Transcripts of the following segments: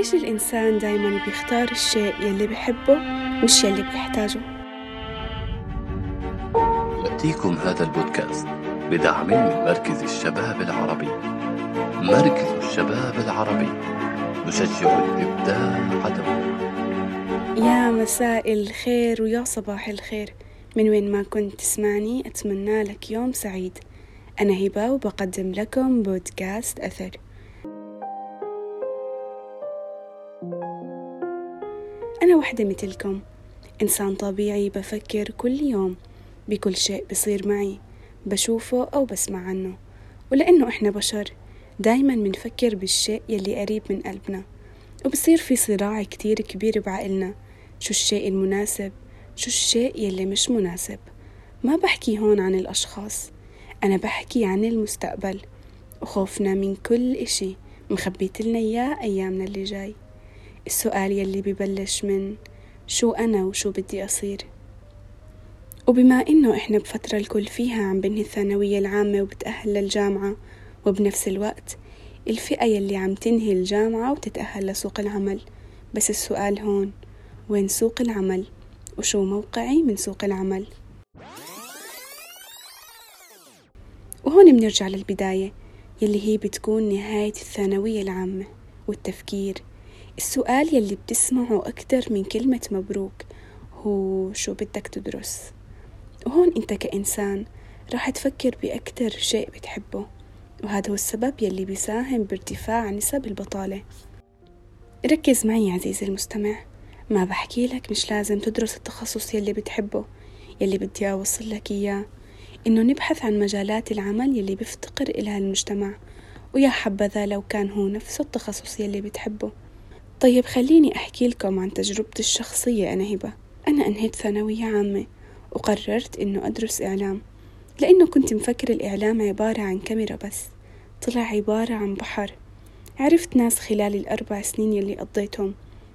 ليش الإنسان دايما بيختار الشيء يلي بحبه مش يلي بيحتاجه؟ يأتيكم هذا البودكاست بدعم من مركز الشباب العربي. مركز الشباب العربي. نشجع الإبداع دوما يا مساء الخير ويا صباح الخير. من وين ما كنت تسمعني أتمنى لك يوم سعيد. أنا هبة وبقدم لكم بودكاست أثر. أنا وحدة مثلكم. إنسان طبيعي بفكر كل يوم بكل شيء بصير معي بشوفه أو بسمع عنه. ولأنه إحنا بشر دايما منفكر بالشيء يلي قريب من قلبنا. وبصير في صراع كتير كبير بعقلنا. شو الشيء المناسب؟ شو الشيء يلي مش مناسب؟ ما بحكي هون عن الأشخاص أنا بحكي عن المستقبل. وخوفنا من كل إشي مخبيتلنا إياه أيامنا اللي جاي. السؤال يلي ببلش من شو أنا وشو بدي أصير؟ وبما إنه إحنا بفترة الكل فيها عم بنهي الثانوية العامة وبتأهل للجامعة وبنفس الوقت الفئة يلي عم تنهي الجامعة وتتأهل لسوق العمل. بس السؤال هون وين سوق العمل؟ وشو موقعي من سوق العمل؟ وهون بنرجع للبداية يلي هي بتكون نهاية الثانوية العامة والتفكير. السؤال يلي بتسمعه أكتر من كلمة مبروك هو شو بدك تدرس؟ وهون أنت كإنسان راح تفكر بأكتر شيء بتحبه وهذا هو السبب يلي بيساهم بارتفاع نسب البطالة. ركز معي عزيزي المستمع ما بحكي لك مش لازم تدرس التخصص يلي بتحبه. يلي بدي أوصل لك إياه إنه نبحث عن مجالات العمل يلي بيفتقر إلها المجتمع ويا حبذا لو كان هو نفس التخصص يلي بتحبه. طيب خليني أحكي لكم عن تجربتي الشخصية أنا هبة. أنا أنهيت ثانوية عامة. وقررت إنه أدرس إعلام. لأنه كنت مفكر الإعلام عبارة عن كاميرا بس. طلع عبارة عن بحر. عرفت ناس خلال الأربع سنين يلي قضيتهم.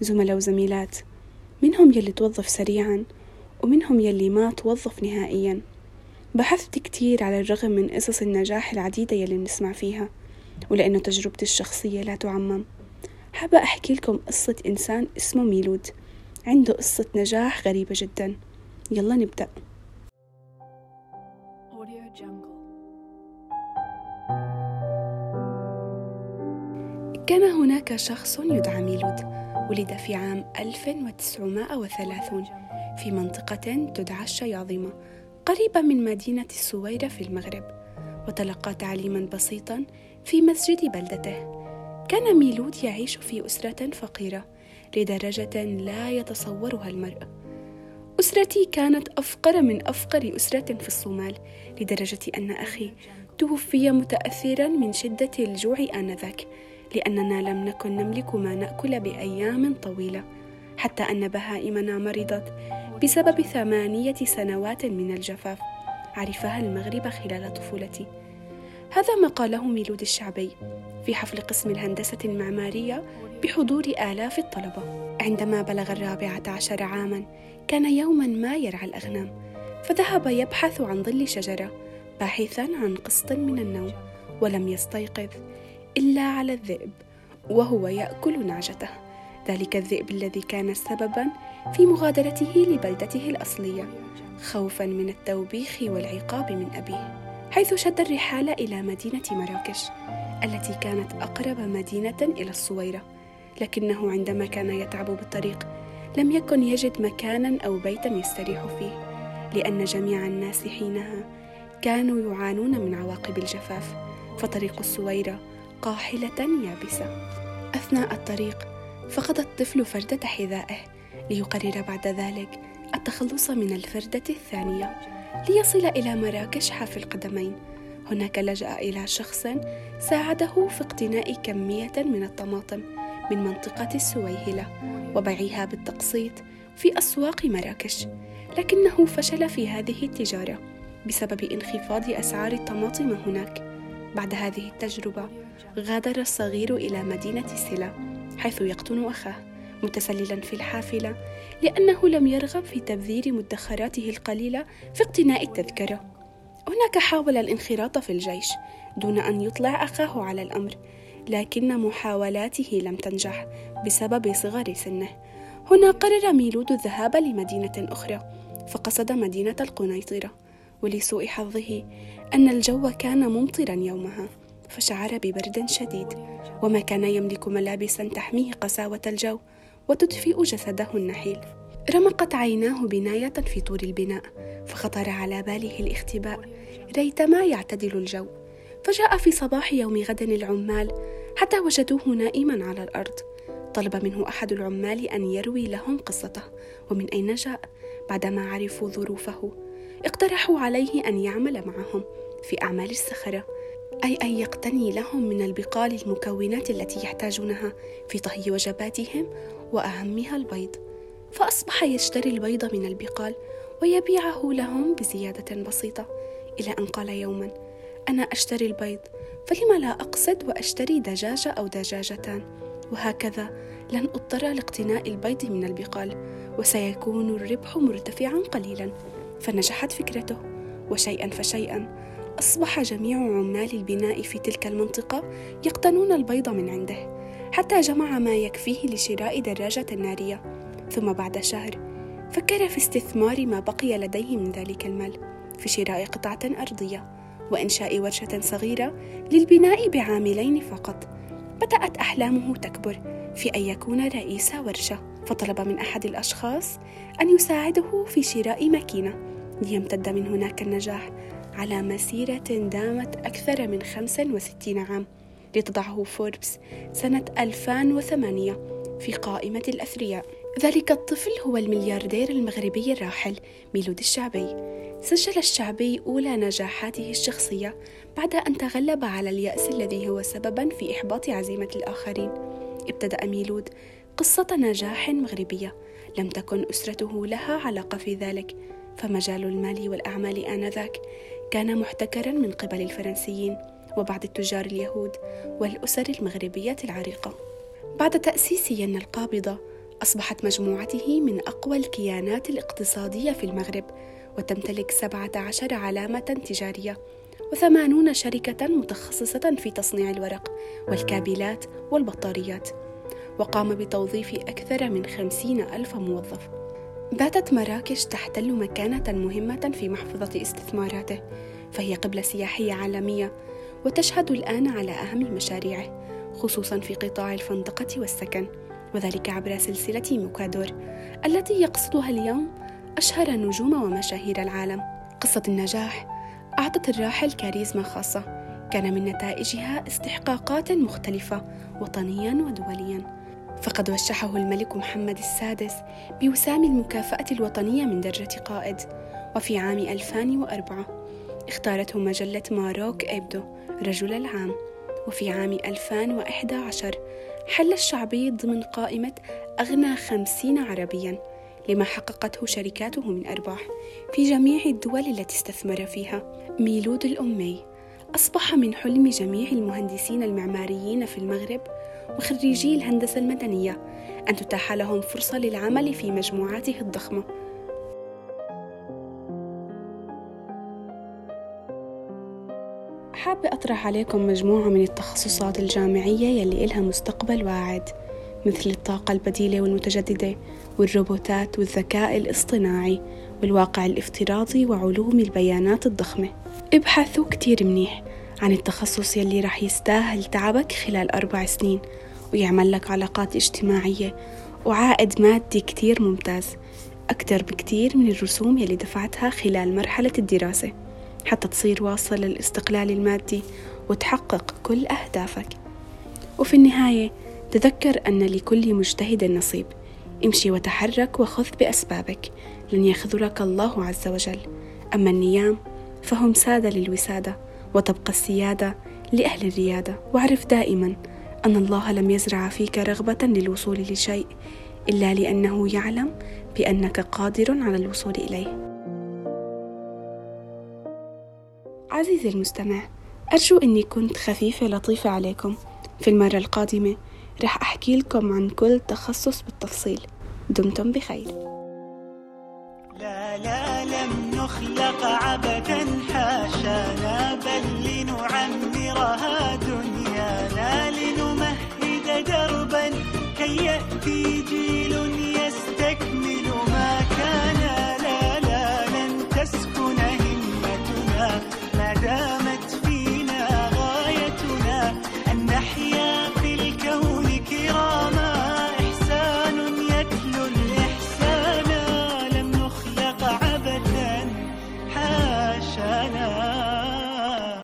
زملاء وزميلات. منهم يلي توظف سريعا. ومنهم يلي ما توظف نهائيا. بحثت كتير على الرغم من قصص النجاح العديدة يلي بنسمع فيها. ولأنه تجربتي الشخصية لا تعمم. حابة أحكي لكم قصة إنسان اسمه ميلود. عنده قصة نجاح غريبة جدا. يلا نبدأ. كان هناك شخص يدعى ميلود. ولد في عام 1930 في منطقة تدعى الشياظمة قريبة من مدينة السويرة في المغرب. وتلقى تعليما بسيطا في مسجد بلدته. كان ميلود يعيش في أسرة فقيرة لدرجة لا يتصورها المرء. أسرتي كانت أفقر من أفقر أسرة في الصومال لدرجة أن أخي توفي متأثرا من شدة الجوع آنذاك لأننا لم نكن نملك ما نأكل بأيام طويلة حتى أن بهائمنا مرضت بسبب ثمانية سنوات من الجفاف. عرفها المغرب خلال طفولتي. هذا ما قاله ميلود الشعبي في حفل قسم الهندسة المعمارية بحضور آلاف الطلبة. عندما بلغ الرابعة عشر عاما كان يوما ما يرعى الأغنام فذهب يبحث عن ظل شجرة باحثا عن قسط من النوم ولم يستيقظ إلا على الذئب وهو يأكل نعجته. ذلك الذئب الذي كان سببا في مغادرته لبلدته الأصلية خوفا من التوبيخ والعقاب من أبيه. حيث شد الرحال إلى مدينة مراكش التي كانت أقرب مدينة إلى الصويرة. لكنه عندما كان يتعب بالطريق لم يكن يجد مكانا أو بيتا يستريح فيه لأن جميع الناس حينها كانوا يعانون من عواقب الجفاف فطريق الصويرة قاحلة يابسة. أثناء الطريق فقد الطفل فردة حذائه ليقرر بعد ذلك التخلص من الفردة الثانية. ليصل إلى مراكش حافي القدمين هناك لجأ إلى شخص ساعده في اقتناء كمية من الطماطم من منطقة السويهلة وبيعها بالتقسيط في أسواق مراكش. لكنه فشل في هذه التجارة بسبب انخفاض أسعار الطماطم هناك. بعد هذه التجربة غادر الصغير إلى مدينة سلا حيث يقطن أخاه. متسللا في الحافلة لأنه لم يرغب في تبذير مدخراته القليلة في اقتناء التذكرة. هناك حاول الانخراط في الجيش دون أن يطلع أخاه على الأمر لكن محاولاته لم تنجح بسبب صغر سنه. هنا قرر ميلود الذهاب لمدينة أخرى فقصد مدينة القنيطرة ولسوء حظه أن الجو كان ممطرا يومها فشعر ببرد شديد وما كان يملك ملابسا تحميه قساوة الجو. وتدفئ جسده النحيل. رمقت عيناه بناية في طور البناء فخطر على باله الاختباء. ريتما يعتدل الجو. فجاء في صباح يوم غد العمال حتى وجدوه نائما على الأرض. طلب منه أحد العمال أن يروي لهم قصته. ومن أين جاء؟ بعدما عرفوا ظروفه. اقترحوا عليه أن يعمل معهم في أعمال السخرة أي أن يقتني لهم من البقال المكونات التي يحتاجونها في طهي وجباتهم وأهمها البيض فأصبح يشتري البيض من البقال ويبيعه لهم بزيادة بسيطة إلى أن قال يوما أنا أشتري البيض فلم لا أقصد وأشتري دجاجة أو دجاجتان؟ وهكذا لن أضطر لاقتناء البيض من البقال وسيكون الربح مرتفعا قليلا. فنجحت فكرته وشيئا فشيئا أصبح جميع عمال البناء في تلك المنطقة يقتنون البيض من عنده. حتى جمع ما يكفيه لشراء دراجة نارية. ثم بعد شهر فكر في استثمار ما بقي لديه من ذلك المال في شراء قطعة أرضية وإنشاء ورشة صغيرة للبناء بعاملين فقط. بدأت أحلامه تكبر في أن يكون رئيس ورشة فطلب من أحد الأشخاص أن يساعده في شراء ماكينة. ليمتد من هناك النجاح على مسيرة دامت أكثر من 65 عام. لتضعه فوربس سنة 2008 في قائمة الأثرياء. ذلك الطفل هو الملياردير المغربي الراحل ميلود الشعبي. سجل الشعبي أولى نجاحاته الشخصية بعد أن تغلب على اليأس الذي هو سببا في إحباط عزيمة الآخرين. ابتدأ ميلود قصة نجاح مغربية لم تكن أسرته لها علاقة في ذلك فمجال المال والأعمال آنذاك كان محتكرا من قبل الفرنسيين. وبعض التجار اليهود والأسر المغربية العريقة. بعد تأسيس ين القابضة أصبحت مجموعته من أقوى الكيانات الاقتصادية في المغرب وتمتلك 17 علامة تجارية وثمانون شركة متخصصة في تصنيع الورق والكابلات والبطاريات وقام بتوظيف أكثر من خمسين ألف موظف. باتت مراكش تحتل مكانة مهمة في محفظة استثماراته فهي قبلة سياحية عالمية وتشهد الآن على أهم مشاريعه خصوصا في قطاع الفندقة والسكن وذلك عبر سلسلة موكادور التي يقصدها اليوم أشهر نجوم ومشاهير العالم. قصة النجاح أعطت الراحل كاريزما خاصة كان من نتائجها استحقاقات مختلفة وطنيا ودوليا. فقد وشحه الملك محمد السادس بوسام المكافأة الوطنية من درجة قائد وفي عام 2004 اختارته مجلة ماروك إبدو. رجل العام. وفي عام 2011 حل الشعبي ضمن قائمة أغنى خمسين عربيا لما حققته شركاته من أرباح في جميع الدول التي استثمر فيها. ميلود الأمي أصبح من حلم جميع المهندسين المعماريين في المغرب وخريجي الهندسة المدنية أن تتاح لهم فرصة للعمل في مجموعاته الضخمة. حابة أطرح عليكم مجموعة من التخصصات الجامعية يلي إلها مستقبل واعد مثل الطاقة البديلة والمتجددة والروبوتات والذكاء الاصطناعي والواقع الافتراضي وعلوم البيانات الضخمة. ابحثوا كتير منيح عن التخصص يلي رح يستاهل تعبك خلال أربع سنين ويعمل لك علاقات اجتماعية وعائد مادي كتير ممتاز أكتر بكتير من الرسوم يلي دفعتها خلال مرحلة الدراسة. حتى تصير واصل للاستقلال المادي وتحقق كل أهدافك. وفي النهاية تذكر أن لكل مجتهد نصيب. امشي وتحرك وخذ بأسبابك. لن يخذلك الله عز وجل. أما النيام فهم سادة للوسادة وتبقى السيادة لأهل الريادة. واعرف دائما أن الله لم يزرع فيك رغبة للوصول لشيء إلا لأنه يعلم بأنك قادر على الوصول إليه. عزيزي المستمع أرجو أني كنت خفيفة لطيفة عليكم. في المرة القادمة رح أحكي لكم عن كل تخصص بالتفصيل. دمتم بخير. لا لا لم نخلق عبدا حاشانا بل لنعمرها دنيانا لنمهد دربا هيأتي جيل